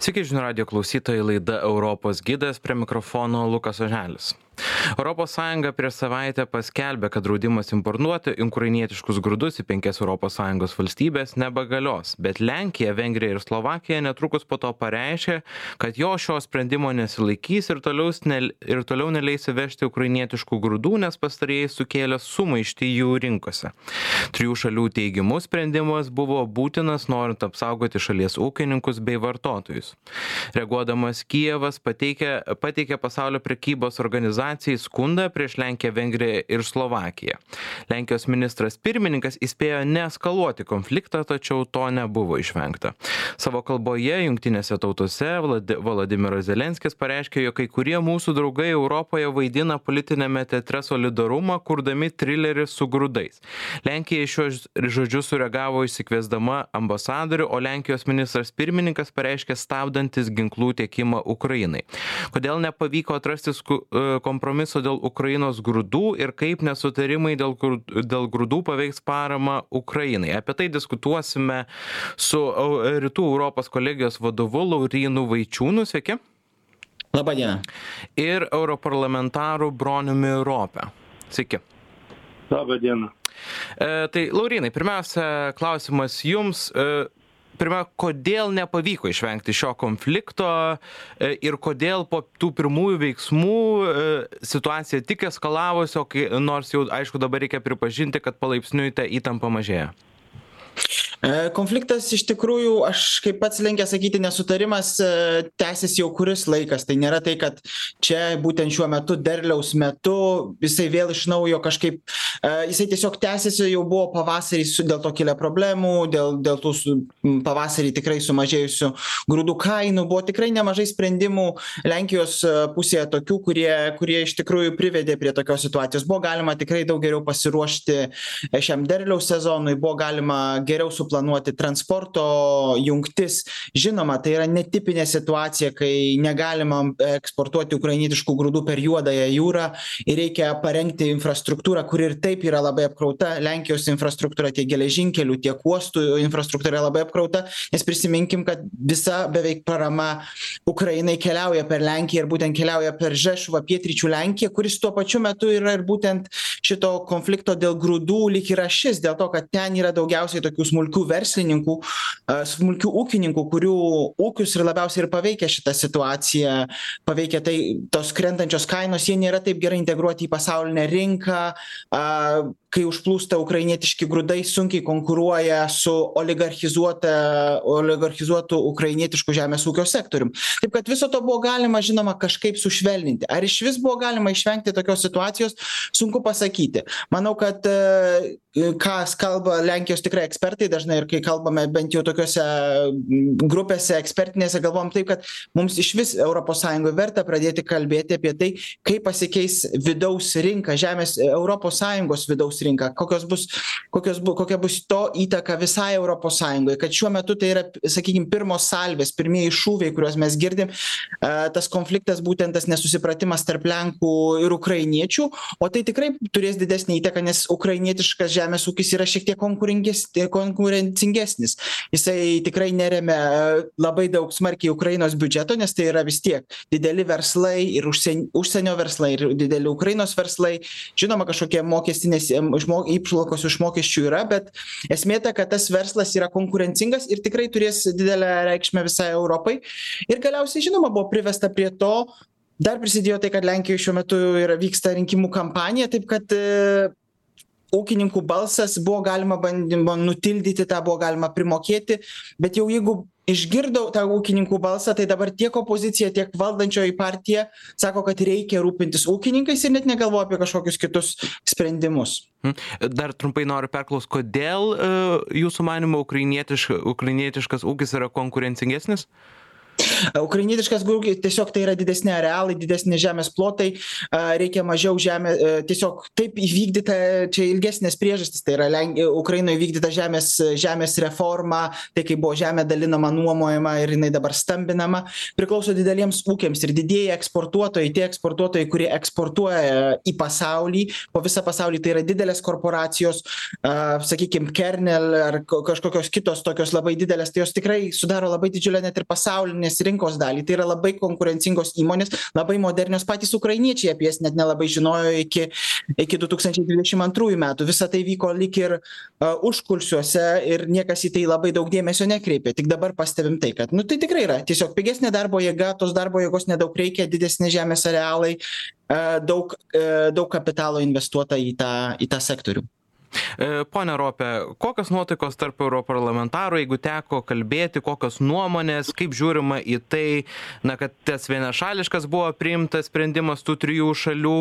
Sveiki, žinių radio klausytojai, laida Europos gidas prie mikrofono Lukas Oželis. ES prieš savaitę paskelbė, kad draudimas importuoti ukrainietiškus grūdus į penkias ES valstybės nebegalios, bet Lenkija, Vengrija ir Slovakija netrukus po to pareiškė, kad jo šio sprendimo nesilaikys ir toliau, ne, ir toliau neleis įvežti ukrainietiškų grūdų, nes pastarėjai sukėlė sumaištį jų rinkose. Trijų šalių teigimų sprendimas buvo būtinas norint apsaugoti šalies ūkininkus bei vartotojus. Reaguodamas Kijevas pateikė, pateikė pasaulio prekybos organizaciją informacijai skundą prieš Lenkiją, Vengriją ir Slovakiją. Lenkijos ministras pirmininkas įspėjo neeskaluoti konfliktą, tačiau to nebuvo išvengta. Savo kalboje jungtinėse tautose Vladimiras Zelenskis pareiškė, jog kai kurie mūsų draugai Europoje vaidina politinėme teatre solidarumą, kurdami trilerį su grūdais. Lenkija iš šios žodžius sureagavo išsikviesdama ambasadorių, o Lenkijos ministras pirmininkas pareiškė stabdantis ginklų tiekimą Ukrainai. Kodėl nepavyko atrasti kompromiso? Kompromiso dėl Ukrainos grūdų ir kaip nesutarimai dėl, dėl grūdų paveiks paramą Ukrainai. Apie tai diskutuosime su Rytų Europos kolegijos vadovu Laurynu Vaičiūnu. Sveiki. Labadiena. Ir europarlamentaru Broniumi Ropė. Sveiki. Labadiena. E, tai Laurinai, pirmiausia, klausimas jums. E, pirma kodėl nepavyko išvengti šio konflikto e, ir kodėl po tų pirmųjų veiksmų e, situacija tik eskalavosi o kai nors jau aišku dabar reikia pripažinti kad palaipsniui ta įtampa mažėja konfliktas iš tikrųjų, aš kaip pats linkęs sakyti, nesutarimas e, tęsiasi jau kuris laikas. Tai nėra tai, kad čia būtent šiuo metu, derliaus metu, jisai vėl iš naujo kažkaip, e, jisai tiesiog tęsiasi, jau buvo pavasarį dėl to kilę problemų, dėl, dėl tų pavasarį tikrai sumažėjusių grūdų kainų, buvo tikrai nemažai sprendimų Lenkijos pusėje tokių, kurie, kurie iš tikrųjų privedė prie tokios situacijos. Buvo galima tikrai daug geriau pasiruošti šiam derliaus sezonui, buvo galima geriau suplanuoti transporto jungtis. Žinoma tai yra netipinė situacija kai negalima eksportuoti ukrainietiškų grūdų per juodąją jūrą ir reikia parengti infrastruktūrą kuri ir taip yra labai apkrauta. Lenkijos infrastruktūra tiek geležinkelių tiek uostų infrastruktūra labai apkrauta nes prisiminkim kad visa beveik parama ukrainai keliauja per lenkiją ir būtent keliauja per žešuvą pietryčių lenkiją kuris tuo pačiu metu yra ir būtent šito konflikto dėl grūdų lyg ir ašis dėl to kad ten yra daugiausiai tokių smulkių verslininkų smulkių ūkininkų kurių ūkius ir labiausiai ir paveikia šita situacija paveikia tai tos krentančios kainos jie nėra taip gerai integruoti į pasaulinę rinką kai užplūsta ukrainietiški grūdai sunkiai konkuruoja su oligarchizuota oligarchizuotu ukrainietišku žemės ūkio sektorium. Taip kad viso to buvo galima žinoma kažkaip sušvelninti. Ar išvis buvo galima išvengti tokios situacijos sunku pasakyti. Manau kad e, ką kalba lenkijos tikrai ekspertai dažnai ir kai kalbame bent jau tokiose grupėse ekspertinėse galvojam taip kad mums išvis europos sąjungoj verta pradėti kalbėti apie tai kaip pasikeis vidaus rinka žemės europos sąjungos vidaus rinką kokios bus kokios bu kokia bus to įtaka visai europos sąjungai kad šiuo metu tai yra sakykim pirmos salvės pirmieji šūviai kuriuos mes girdim tas konfliktas būtent tas nesusipratimas tarp lenkų ir ukrainiečių o tai tikrai turės didesnę įtaką nes ukrainietiškas žemės ūkis yra šiek tiek konkurenges konkurencingesnis. Jisai tikrai neremia labai daug smarkiai ukrainos biudžeto nes tai yra vis tiek dideli verslai ir užsien užsienio verslai ir dideli ukrainos verslai. Žinoma kažkokie mokestinės išmo įplaukos iš mokesčių yra bet esmė ta kad tas verslas yra konkurencingas ir tikrai turės didelę reikšmę visai europai. Ir galiausiai žinoma buvo privesta prie to dar prisidėjo tai kad lenkijoj šiuo metu yra vyksta rinkimų kampanija taip kad e, ūkininkų balsas buvo galima bandymo nutildyti tą buvo galima primokėti bet jau jeigu išgirdo tą ūkininkų balsą tai dabar tiek opozicija tiek valdančioji partija sako kad reikia rūpintis ūkininkais ir net negalvoja apie kažkokius kitus sprendimus hm. dar trumpai noriu perklaust kodėl e, jūsų manymu ukrainietiška ukrainietiškas ūkis yra konkurencingesnis Ukrainietiškas grūkis tiesiog tai yra didesni arealai, didesni žemės plotai, reikia mažiau žemė, e, tiesiog taip įvykdyta, čia ilgesnės priežastys, tai yra Ukrainoje įvykdyta žemės, žemės reforma, tai kai buvo žemė dalinama, nuomojama ir jinai dabar stambinama, priklauso dideliems ūkiams ir didieji eksportuotojai, tie eksportuotojai, kurie eksportuoja į pasaulį, po visą pasaulį tai yra didelės korporacijos, sakykime, Kernel ar kažkokios kitos tokios labai didelės, tai jos tikrai sudaro labai didžiulę net ir pasaulinės rinkos dalį. Tai yra labai konkurencingos įmonės labai modernios. Patys ukrainiečiai apie jas net nelabai žinojo iki iki du tūkstančiai dvidešim antrųjų metų. Visa tai vyko lyg ir a užkulisiuose ir niekas į tai labai daug dėmesio nekreipė. Tik dabar pastebim tai kad nu tai tikrai yra tiesiog pigesnė darbo jėga tos darbo jėgos nedaug reikia didesni žemės arealai a daug a daug kapitalo investuota į tą į tą sektorių. E, pone Ropė, kokios nuotaikos tarp europarlamentarų, jeigu teko kalbėti, kokios nuomonės, kaip žiūrima į tai, na, kad tas vienašališkas buvo priimtas sprendimas tų trijų šalių.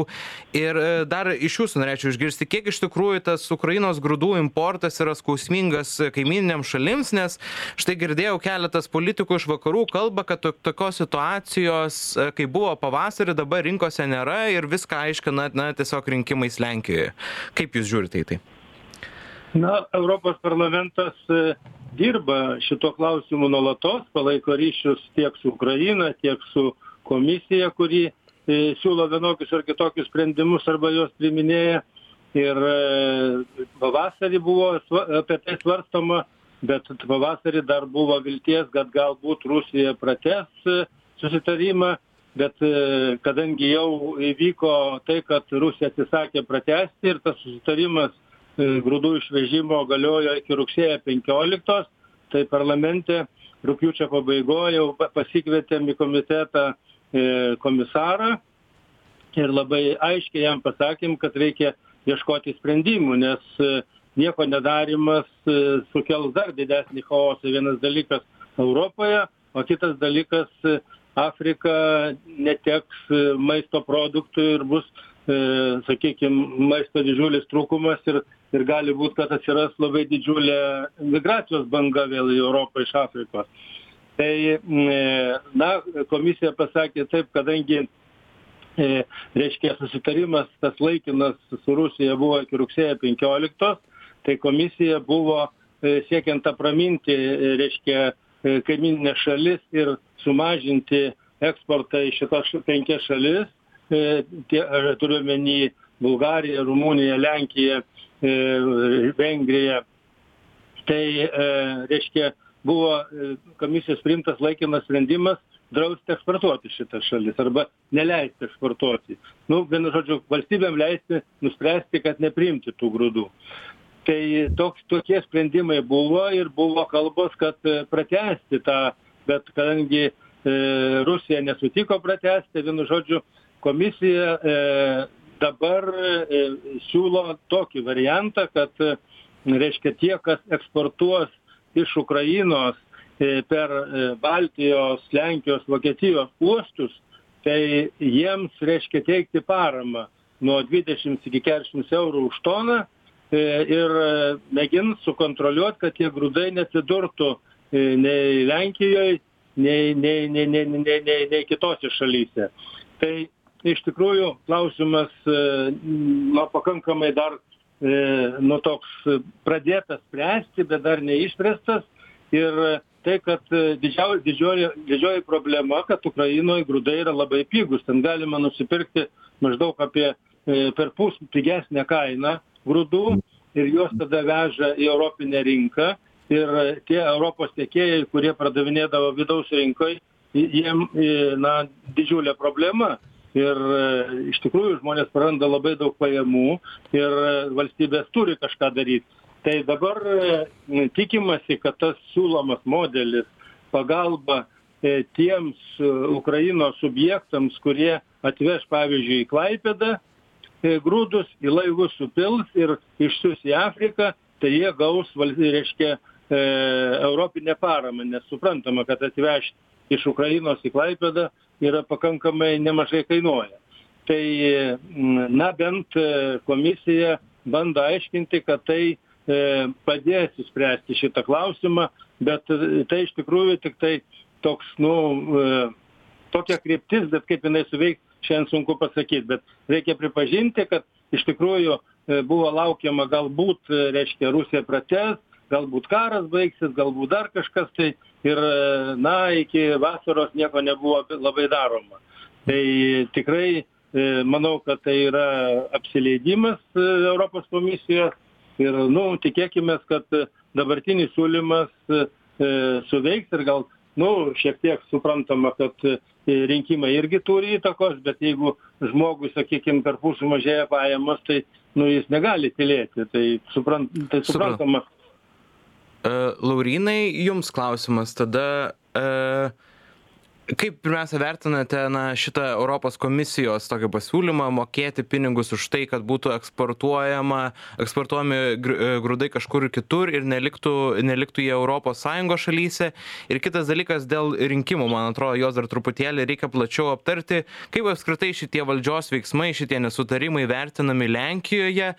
Ir e, dar iš jūsų norėčiau išgirsti, kiek iš tikrųjų tas Ukrainos grūdų importas yra skausmingas kaimininiam šalims, nes štai girdėjau keletas politikų iš vakarų kalba, kad to, tokios situacijos, e, kai buvo pavasarį, dabar rinkose nėra ir viską aiškina, na, tiesiog rinkimais Lenkijoje. Kaip jūs žiūrite į tai? Na europos parlamentas e, dirba šituo klausimu nuolatos palaiko ryšius tiek su ukraina tiek su komisija kuri e, siūlo vienokius ar kitokius sprendimus arba juos priiminėja. Ir e, pavasarį buvo apie tai svarstoma bet pavasarį dar buvo vilties kad galbūt rusija pratęs susitarimą. Bet kadangi jau įvyko tai kad rusija atsisakė pratęsti ir tas susitarimas grūdų išvežimo galiojo iki rugsėjo penkioliktos. Tai parlamente rugpjūčio pabaigoj jau pasikvietėm į komitetą e, komisarą ir labai aiškiai jam pasakėm kad reikia ieškoti sprendimų nes e, nieko nedarymas sukels dar didesnį chaosą. Vienas dalykas europoje o kitas dalykas afrika neteks maisto produktų ir bus sakykim maisto didžiulis trūkumas ir ir gali būt kad atsiras labai didžiulė migracijos banga vėl į europą iš afrikos. Tai mm, na komisija pasakė taip kadangi e, reiškia susitarimas tas laikinas su rusija buvo iki rugsėjo penkioliktos tai komisija buvo e, siekiant apraminti e, reiškia kaimynines šalis ir sumažinti eksportą į šitas penkias šalis tie turiu omeny bulgariją rumuniją lenkiją E, Vengrija. Tai e, reiškia, buvo e, komisijos priimtas laikinas sprendimas drausti eksportuoti šitas šalis arba neleisti eksportuoti. Nu, vienu žodžiu, valstybėm leisti nuspręsti, kad nepriimti tų grūdų. Tai toks, tokie sprendimai buvo ir buvo kalbos, kad pratesti tą, bet kadangi e, Rusija nesutiko pratesti, vienu žodžiu, komisija e, dabar e, siūlo tokį variantą kad e, reiškia tie kas eksportuos iš ukrainos per baltijos lenkijos vokietijos uostus tai jiems reiškia teikti paramą nuo dvidešims iki keturiasdešims eurų už toną ir mėgins sukontroliuot kad tie grūdai neatsidurtų nei lenkijoj nei nei nei nei nei nei nei kitose šalyse. Tai iš tikrųjų klausimas e, na pakankamai dar e, nu toks pradėtas spręsti bet dar neišspręstas. Ir tai kad e, didžiau didžioji didžioji problema kad ukrainoj grūdai yra labai pigūs. Ten galima nusipirkti maždaug apie perpus pigesnę kainą grūdų ir juos tada veža į europinę rinką. Ir tie europos tiekėjai kurie pardavinėdavo vidaus rinkoj jiem na didžiulė problema ir e, iš tikrųjų žmonės praranda labai daug pajamų ir e, valstybės turi kažką daryt. Tai dabar e, tikimasi kad tas siūlomas modelis pagalba tiems ukrainos subjektams kurie atveš pavyzdžiui į klaipėdą grūdus į laivus supils ir išsiųs į afriką tai jie gaus val reiškia europinę paramą nes suprantama kad atvežt iš ukrainos į klaipėdą yra pakankamai nemažai kainuoja. Tai na bent e, komisija bando aiškinti kad tai e, padės išspręsti šitą klausimą bet e, tai iš tikrųjų tiktai toks nu tokia kryptis bet kaip jinai suveiks šiandien sunku pasakyt bet reikia pripažinti kad iš tikrųjų buvo laukiama galbūt reiškia rusija pratęs galbūt karas baigsis galbūt dar kažkas tai ir na iki vasaros nieko nebuvo labai daroma. Tai tikrai e, manau kad tai yra apsileidimas e, europos komisijos ir nu tikėkimės kad dabartinis siūlymas e, suveiks ir gal nu šiek tiek suprantama kad rinkimai irgi turi įtakos bet jeigu žmogui sakykim perpus sumažėja pajamos tai nu jis negali tylėti. Tai supran tai suprantama laurynai jums klausimas. Tada e, kaip pirmiausia vertinate na šitą europos komisijos tokį pasiūlymą mokėti pinigus už tai kad būtų eksportuojama eksportuojami e, grūdai kažkur kitur ir neliktų neliktų jie europos sąjungos šalyse? Ir kitas dalykas dėl rinkimų man atrodo juos dar truputėlį reikia plačiau aptarti kaip apskritai šitie valdžios veiksmai šitie nesutarimai vertinami lenkijoje?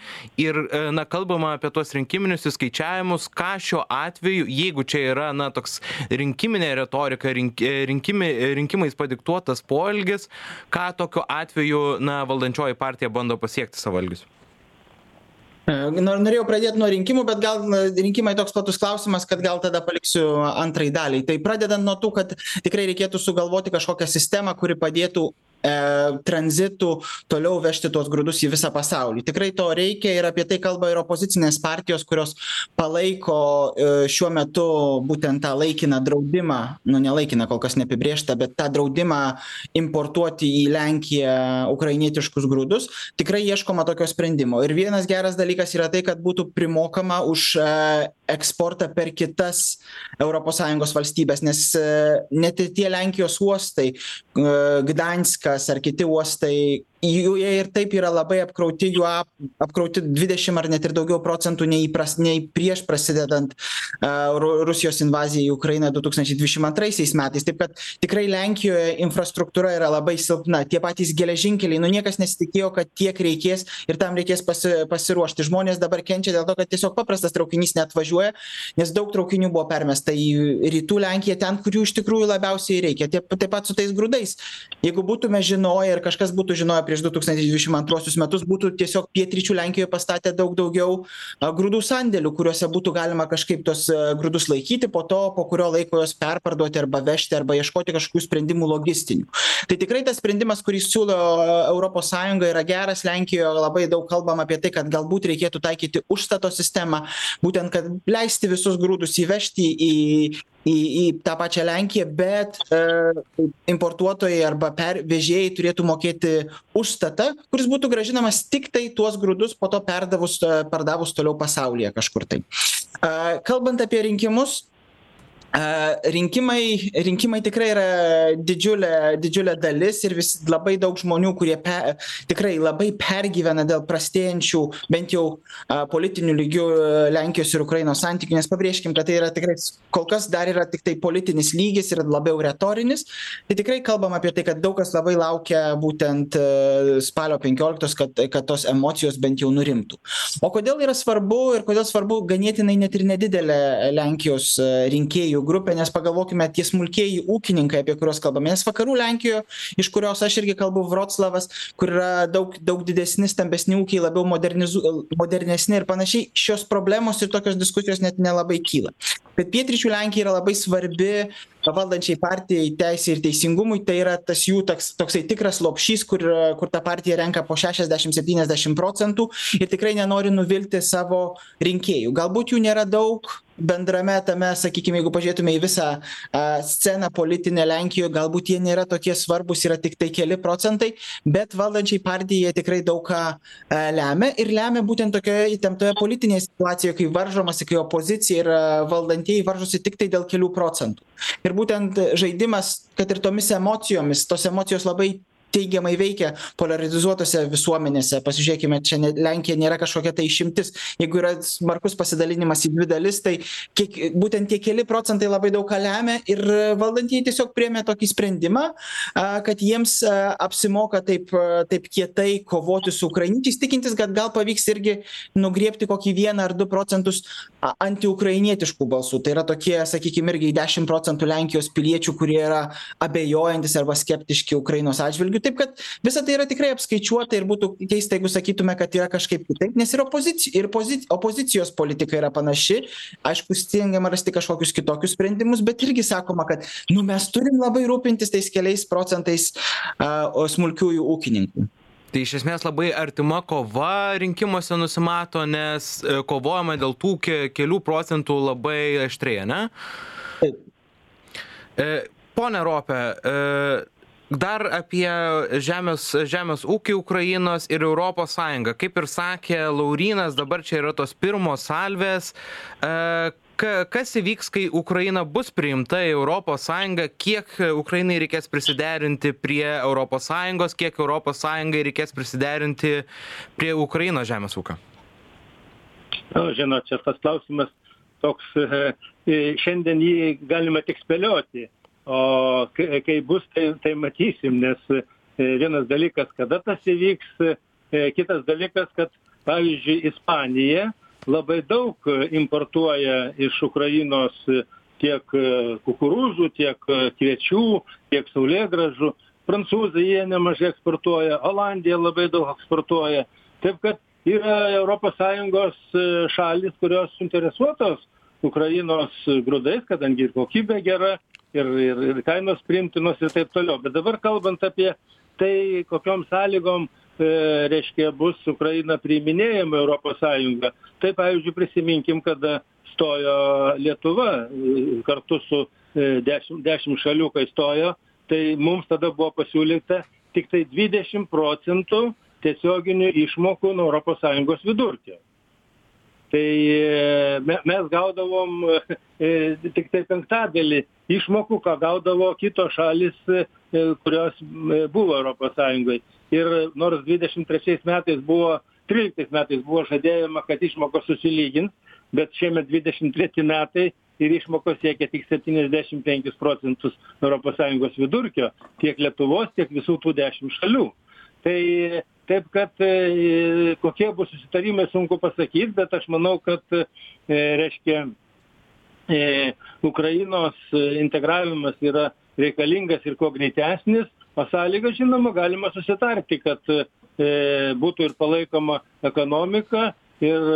Ir e, na kalbama apie tuos rinkiminius išskaičiavimus ką šiuo atveju jeigu čia yra na toks rinkiminė retorika rink e, rinkimi rinkimais padiktuotas poelgis ką tokiu atveju na valdančioji partija bando pasiekti savo elgesiu e, Nor, norėjau pradėti nuo rinkimų, bet gal rinkimai toks platus klausimas, kad gal tada paliksiu antrai daliai. Tai pradedant nuo tų, kad tikrai reikėtų sugalvoti kažkokią sistemą, kuri padėtų e, tranzitu toliau vežti tuos grūdus į visą pasaulį. Tikrai to reikia ir apie tai kalba ir opozicinės partijos, kurios palaiko e, šiuo metu būtent tą laikiną draudimą, nu nelaikiną kol kas neapibriešta, bet tą draudimą importuoti į Lenkiją ukrainietiškus grūdus. Tikrai ieškoma tokio sprendimo. Ir vienas geras dalykas yra tai, kad būtų primokama už e, eksportą per kitas ES valstybės, nes e, net ir tie Lenkijos uostai, e, Gdanskas, ar kiti uostai jų jie ir taip yra labai apkrauti jų ap apkrauti dvidešim ar net ir daugiau procentų nei įpras nei prieš prasidedant ru rusijos invazijai į ukrainą du tūkstančiai dvidešim antraisiais metais. Taip kad tikrai lenkijoje infrastruktūra yra labai silpna. Tie patys geležinkeliai nu niekas nesitikėjo kad tiek reikės ir tam reikės pasi pasiruošti. Žmonės dabar kenčia dėl to kad tiesiog paprastas traukinys neatvažiuoja nes daug traukinių buvo permesta į rytų lenkiją ten kur jų iš tikrųjų labiausiai reikia. Tie taip pat su tais grūdais. Jeigu būtume žinoję ir kažkas būtų žinoję prieš du tūkstančiai dvidešim antruosius metus būtų tiesiog pietryčių lenkijoj pastatę daug daugiau grūdų sandėlių kuriuose būtų galima kažkaip tuos grūdus laikyti po to po kurio laiko juos perparduoti arba vežti arba ieškoti kažkokių sprendimų logistinių. Tai tikrai tas sprendimas kurį siūlo europos sąjunga yra geras. Lenkijoje labai daug kalbama apie tai kad galbūt reikėtų taikyti užstato sistemą būtent kad leisti visus grūdus įvežti į į į tą pačią lenkiją bet e importuotojai arba per vežėjai turėtų mokėti užstatą kuris būtų grąžinamas tiktai tuos grūdus po to perdavus pardavus toliau pasaulyje kažkur tai. A kalbant apie rinkimus rinkimai rinkimai tikrai yra didžiulė didžiulė dalis ir vis labai daug žmonių kurie pe tikrai labai pergyvena dėl prastėjančių bent jau politiniu lygiu lenkijos ir ukrainos santykių. Nes pabrėžkim kad tai yra tikrai kol kas dar yra tiktai politinis lygis ir labiau retorinis. Tai tikrai kalbam apie tai kad daug kas labai laukia būtent spalio penkioliktos kad kad tos emocijos bent jau nurimtų. O kodėl yra svarbu ir kodėl svarbu ganėtinai net ir nedidelė lenkijos rinkėjų ūkininkų grupė nes pagalvokime tie smulkieji ūkininkai apie kuriuos kalbame nes vakarų lenkijoje iš kurios aš irgi kalbu vroclavas kur yra daug daug didesni stambesni ūkiai labiau modernizu modernesni ir panašiai šios problemos ir tokios diskusijos net nelabai kyla. Bet pietryčių lenkija yra labai svarbi valdančiai partijai teisei ir teisingumui. Tai yra tas jų toks toksai tikras lopšys kur kur ta partija renka po šešiasdešim septyniasdešim procentų ir tikrai nenori nuvilti savo rinkėjų. Galbūt jų nėra daug bendrame tame sakykim jeigu pažiūrėtume į visą a sceną politinę lenkijoj galbūt jie nėra tokie svarbūs yra tiktai keli procentai bet valdančiai partijai jie tikrai daug ką a lemia ir lemia būtent tokioje įtemptoje politinėje situacijoje kai varžomasi kai opozicija ir valdantieji varžosi tiktai dėl kelių procentų. Ir būtent žaidimas kad ir tomis emocijomis tos emocijos labai teigiamai veikia poliarizuotose visuomenėse. Pasižiūrėkime čia ne lenkija nėra kažkokia tai išimtis. Jeigu yra smarkus pasidalinimas į dvi dalis tai kiek būtent tie keli procentai labai daug ką lemia ir valdantieji tiesiog priėmė tokį sprendimą a kad jiems apsimoka taip taip kietai kovoti su ukrainiečiais tikintis kad gal pavyks irgi nugriebti kokį vieną ar du procentus a antiukrainietiškų balsų. Tai yra tokie sakykim irgi dešim procentų lenkijos piliečių kurie yra abejojantys arba skeptiški ukrainos atžvilgiu taip kad visa tai yra tikrai apskaičiuota ir būtų keista jeigu sakytume kad yra kažkaip kitaip nes ir opozici ir pozi opozicijos politika yra panaši aišku stengiama rasti kažkokius kitokius sprendimus bet irgi sakoma kad nu mes turim labai rūpintis tais keliais procentais a smulkiųjų ūkininkų Tai iš esmės labai artima kova rinkimuose nusimato, nes e, kovojama dėl tų ke kelių procentų labai aštriai, ne? Taip. pone rope dar apie žemės žemės ūkį ukrainos ir europos sąjungą. Kaip ir sakė laurynas dabar čia yra tos pirmos salvės. Ka kas įvyks kai ukraina bus priimta į europos sąjungą? Kiek ukrainai reikės prisiderinti prie europos sąjungos? Kiek europos sąjungai reikės prisiderinti prie ukrainos žemės ūkio? Nu žinot čia tas klausimas toks šiandien jį galima tik spėlioti o kai kai bus tai tai matysim nes e, vienas dalykas kada tas įvyks e, kitas dalykas kad pavyzdžiui ispanija labai daug importuoja iš ukrainos tiek kukurūzų tiek kviečių tiek saulėgrąžų. Prancūzai jie nemažai eksportuoja olandija labai daug eksportuoja. Taip kad yra europos sąjungos e, šalys kurios suinteresuotos ukrainos grūdais kadangi ir kokybė gera ir ir ir kainos priimtinos ir taip toliau. Bet dabar kalbant apie tai kokiom sąlygom e, reiškia bus ukraina priiminėjama į europos sąjungą tai pavyzdžiui prisiminkim kada stojo lietuva e, kartu su dešim dešim šalių kai stojo tai mums tada buvo pasiūlyta tiktai dvidešim procentų tiesioginių išmokų nuo europos sąjungos vidurkio tai me mes gaudavom e, tiktai penktadalį išmokų ką gaudavo kitos šalys e, kurios e, buvo europos sąjungoj. Ir nors dvidešim trečiais metais buvo tryliktais metais buvo žadėjama kad išmokos susilygins bet šiemet dvidešim treti metai ir išmokos siekia tik septyniasdešim penkis procentus europos sąjungos vidurkio tiek lietuvos tiek visų tų dešim šalių. Tai taip kad e, kokie bus susitarimai sunku pasakyt bet aš manau kad e, reiškia e, ukrainos integravimas yra reikalingas ir kuo greitesnis o sąlygas žinoma galima susitarti kad būtų ir palaikoma ekonomika ir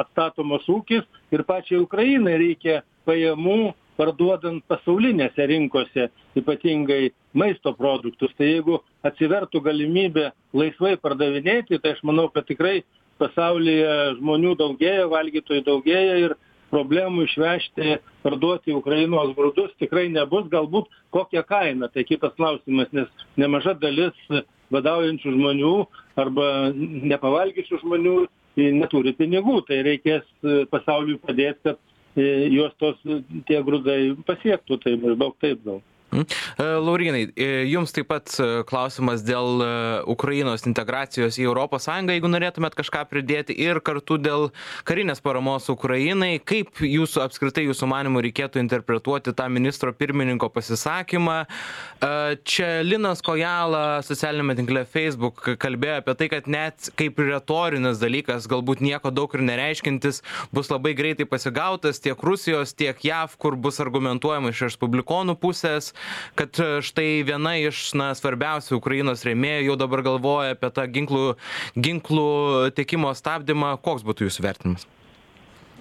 atstatomas ūkis ir pačiai ukrainai reikia pajamų parduodant pasaulinėse rinkose ypatingai maisto produktus. Tai jeigu atsivertų galimybė laisvai pardavinėti tai aš manau kad tikrai pasaulyje žmonių daugėja valgytojų daugėja ir problemų išvežti parduoti ukrainos grūdus tikrai nebus galbūt kokia kaina. Tai kitas klausimas nes nemaža dalis badaujančių žmonių arba nepavalgiusių žmonių neturi pinigų. Tai reikės pasauliui padėt kad juos tos tie grūdai pasiektų tai maždaug taip gal Laurinai, e, jums taip pat e, klausimas dėl Ukrainos integracijos į ES, jeigu norėtumėt kažką pridėti ir kartu dėl karinės paramos Ukrainai, kaip jūsų apskritai jūsų manimų reikėtų interpretuoti tą ministro pirmininko pasisakymą. Čia Linas Kojala socialinėme tinkle Facebook kalbėjo apie tai, kad net kaip retorinis dalykas, galbūt nieko daug ir nereiškintis, bus labai greitai pasigautas tiek Rusijos, tiek JAV, kur bus argumentuojama iš respublikonų pusės kad e, štai viena iš na svarbiausių ukrainos rėmėjų jau dabar galvoja apie tą ginklų ginklų tiekimo stabdymą. Koks būtų jūsų vertinimas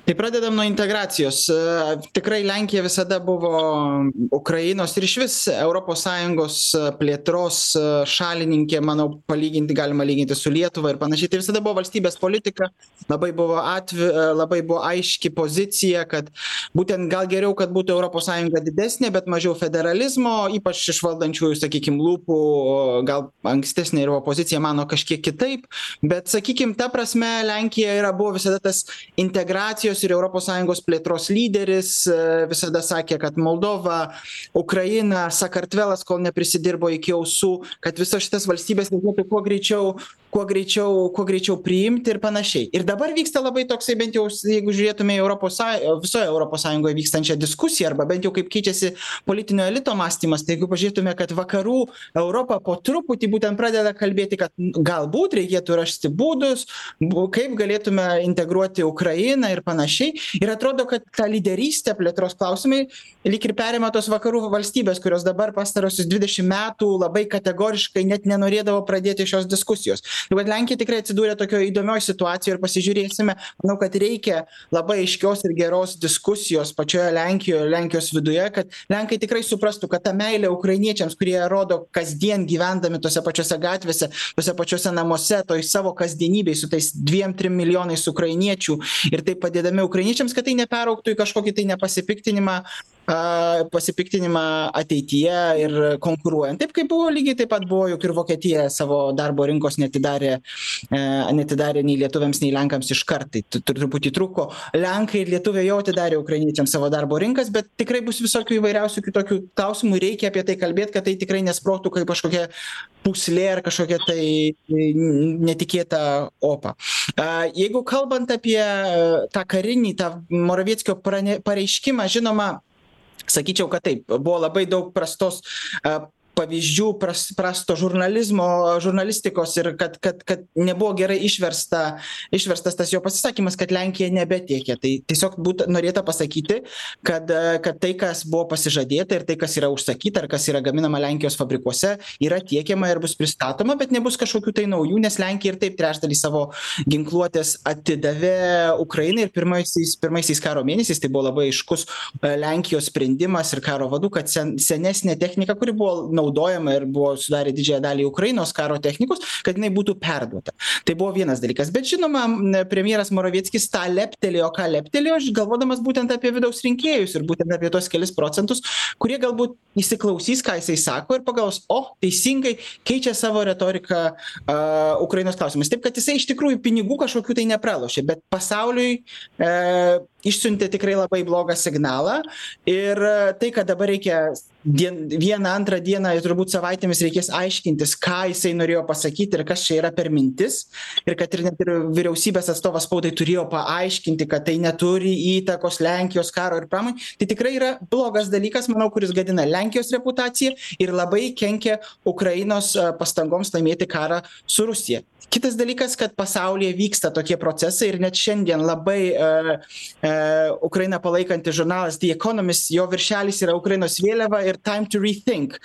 tai pradedam nuo integracijos. E, tikrai lenkija visada buvo ukrainos ir išvis europos sąjungos e, plėtros e, šalininkė manau palyginti galima lyginti su lietuva ir panašiai. Tai visada buvo valstybės politika labai buvo atvi labai buvo aiški pozicija kad būtent gal geriau kad būtų europos sąjunga didesnė bet mažiau federalizmo ypač iš valdančiųjų sakykim lūpų gal ankstesnė ir opozicija mano kažkiek kitaip. Bet sakykim ta prasme lenkija yra buvo visada tas integracijos ir europos sąjungos plėtros lyderis e, visada sakė kad moldova ukraina sakartvelas kol neprisidirbo iki ausų kad visas šitas valstybes reikėtų kuo greičiau kuo greičiau kuo greičiau priimti ir panašiai. Ir dabar vyksta labai toksai bent jau jeigu žiūrėtume į europos sąj visoj europos sąjungoj vykstančią diskusiją arba bent jau kaip keičiasi politinio elito mąstymas tai jeigu pažiūrėtume kad vakarų europa po truputį būtent pradeda kalbėti kad galbūt reikėtų rasti būdus bu kaip galėtume integruoti ukrainą ir panašiai. Ir atrodo kad ta lyderystė plėtros klausimai lyg ir perima tos vakarų valstybės kurios dabar pastaruosius dvidešim metų labai kategoriškai net nenorėdavo pradėti šios diskusijos tai vat lenkija tikrai atsidūrė tokioj įdomioj situacijoj ir pasižiūrėsime manau kad reikia labai aiškios ir geros diskusijos pačioje lenkijoje lenkijos viduje kad lenkai tikrai suprastų kad ta meilė ukrainiečiams kurie rodo kasdien gyvendami tose pačiose gatvėse tuose pačiuose namuose toj savo kasdienybėj su tais dviem trim milijonais ukrainiečių ir taip padėdami ukrainiečiams kad tai neperaugtų į kažkokį tai nepasipiktinimą pasipiktinimą ateityje ir konkuruojant. Taip kaip buvo lygiai taip pat buvo juk ir vokietija savo darbo rinkos neatidarė neatidarė nei lietuviams nei lenkams iškart. Tai truputį truko lenkai ir lietuviai jau atidarė ukrainiečiams savo darbo rinkas bet tikrai bus visokių įvairiausių kitokių klausimų. Reikia apie tai kalbėt kad tai tikrai nesprogtų kaip kažkokia pūslė ar kažkokia tai netikėta opa. Jeigu kalbant apie tą karinį tą moravieckio prane pareiškimą žinoma sakyčiau kad taip buvo labai daug prastos pavyzdžių pras prasto žurnalizmo žurnalistikos ir kad kad kad nebuvo gerai išversta išverstas tas jo pasisakymas kad lenkija nebetiekia. Tai tiesiog būt norėta pasakyti kad kad tai kas buvo pasižadėta ir tai kas yra užsakyta ir kas yra gaminama lenkijos fabrikuose yra tiekiama ir bus pristatoma bet nebus kažkokių tai naujų nes lenkija ir taip trečdalį savo ginkluotės atidavė ukrainai ir pirmaisiais pirmaisiais karo mėnesiais. Tai buvo labai aiškus lenkijos sprendimas ir karo vadų kad sen senesnė technika kuri buvo naudojama ir buvo sudarė didžiąją dalį ukrainos karo technikos kad jinai būtų perduota. Tai buvo vienas dalykas. Bet žinoma premjeras moravieckis tą leptelėjo ką leptelėjo galvodamas būtent apie vidaus rinkėjus ir būtent apie tuos kelis procentus kurie galbūt įsiklausys ką jisai sako ir pagalvos o teisingai keičia savo retoriką a ukrainos klausimais taip kad jisai iš tikrųjų pinigų kažkokių tai nepralošė bet pasauliui e išsiuntė tikrai labai blogą signalą ir tai kad dabar reikia dien vieną antrą dieną ir turbūt savaitėmis reikės aiškintis ką jisai norėjo pasakyti ir kas čia yra per mintis. Ir kad ir net ir vyriausybės atstovas spaudai turėjo paaiškinti kad tai neturi įtakos lenkijos karo ir pramonei. Tai tikrai yra blogas dalykas manau kuris gadina lenkijos reputaciją ir labai kenkia ukrainos pastangoms laimėti karą su rusija. Kitas dalykas kad pasaulyje vyksta tokie procesai ir net šiandien labai e e ukrainą palaikantis žurnalas the economist jo viršelis yra ukrainos vėliava ir time to rethink.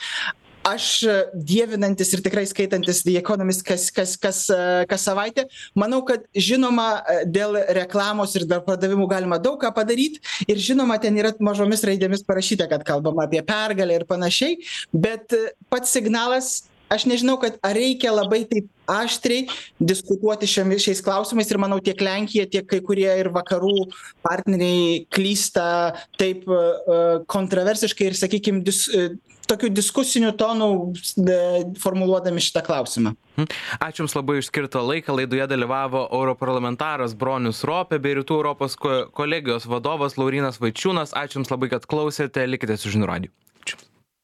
Aš dievinantis ir tikrai skaitantis the economist kas kas kas kas savaitę manau kad žinoma dėl reklamos ir dėl pardavimų galima daug ką padaryt ir žinoma ten yra mažomis raidėmis parašyta kad kalbama apie pergalę ir panašiai bet pats signalas aš nežinau kad ar reikia labai taip aštriai diskutuoti šiomis šiais klausimais ir manau tiek lenkija tiek kai kurie ir vakarų partneriai klysta taip kontroversiškai ir sakykim dis tokiu diskusiniu tonu formuluodami šitą klausimą Ačiū Jums labai iš skirtą laiką. Laidoje dalyvavo europarlamentaras Bronius Ropė bei Rytų Europos kolegijos vadovas Laurinas Vaičiūnas. Ačiū Jums labai, kad klausėte. Likite su žinių radiju.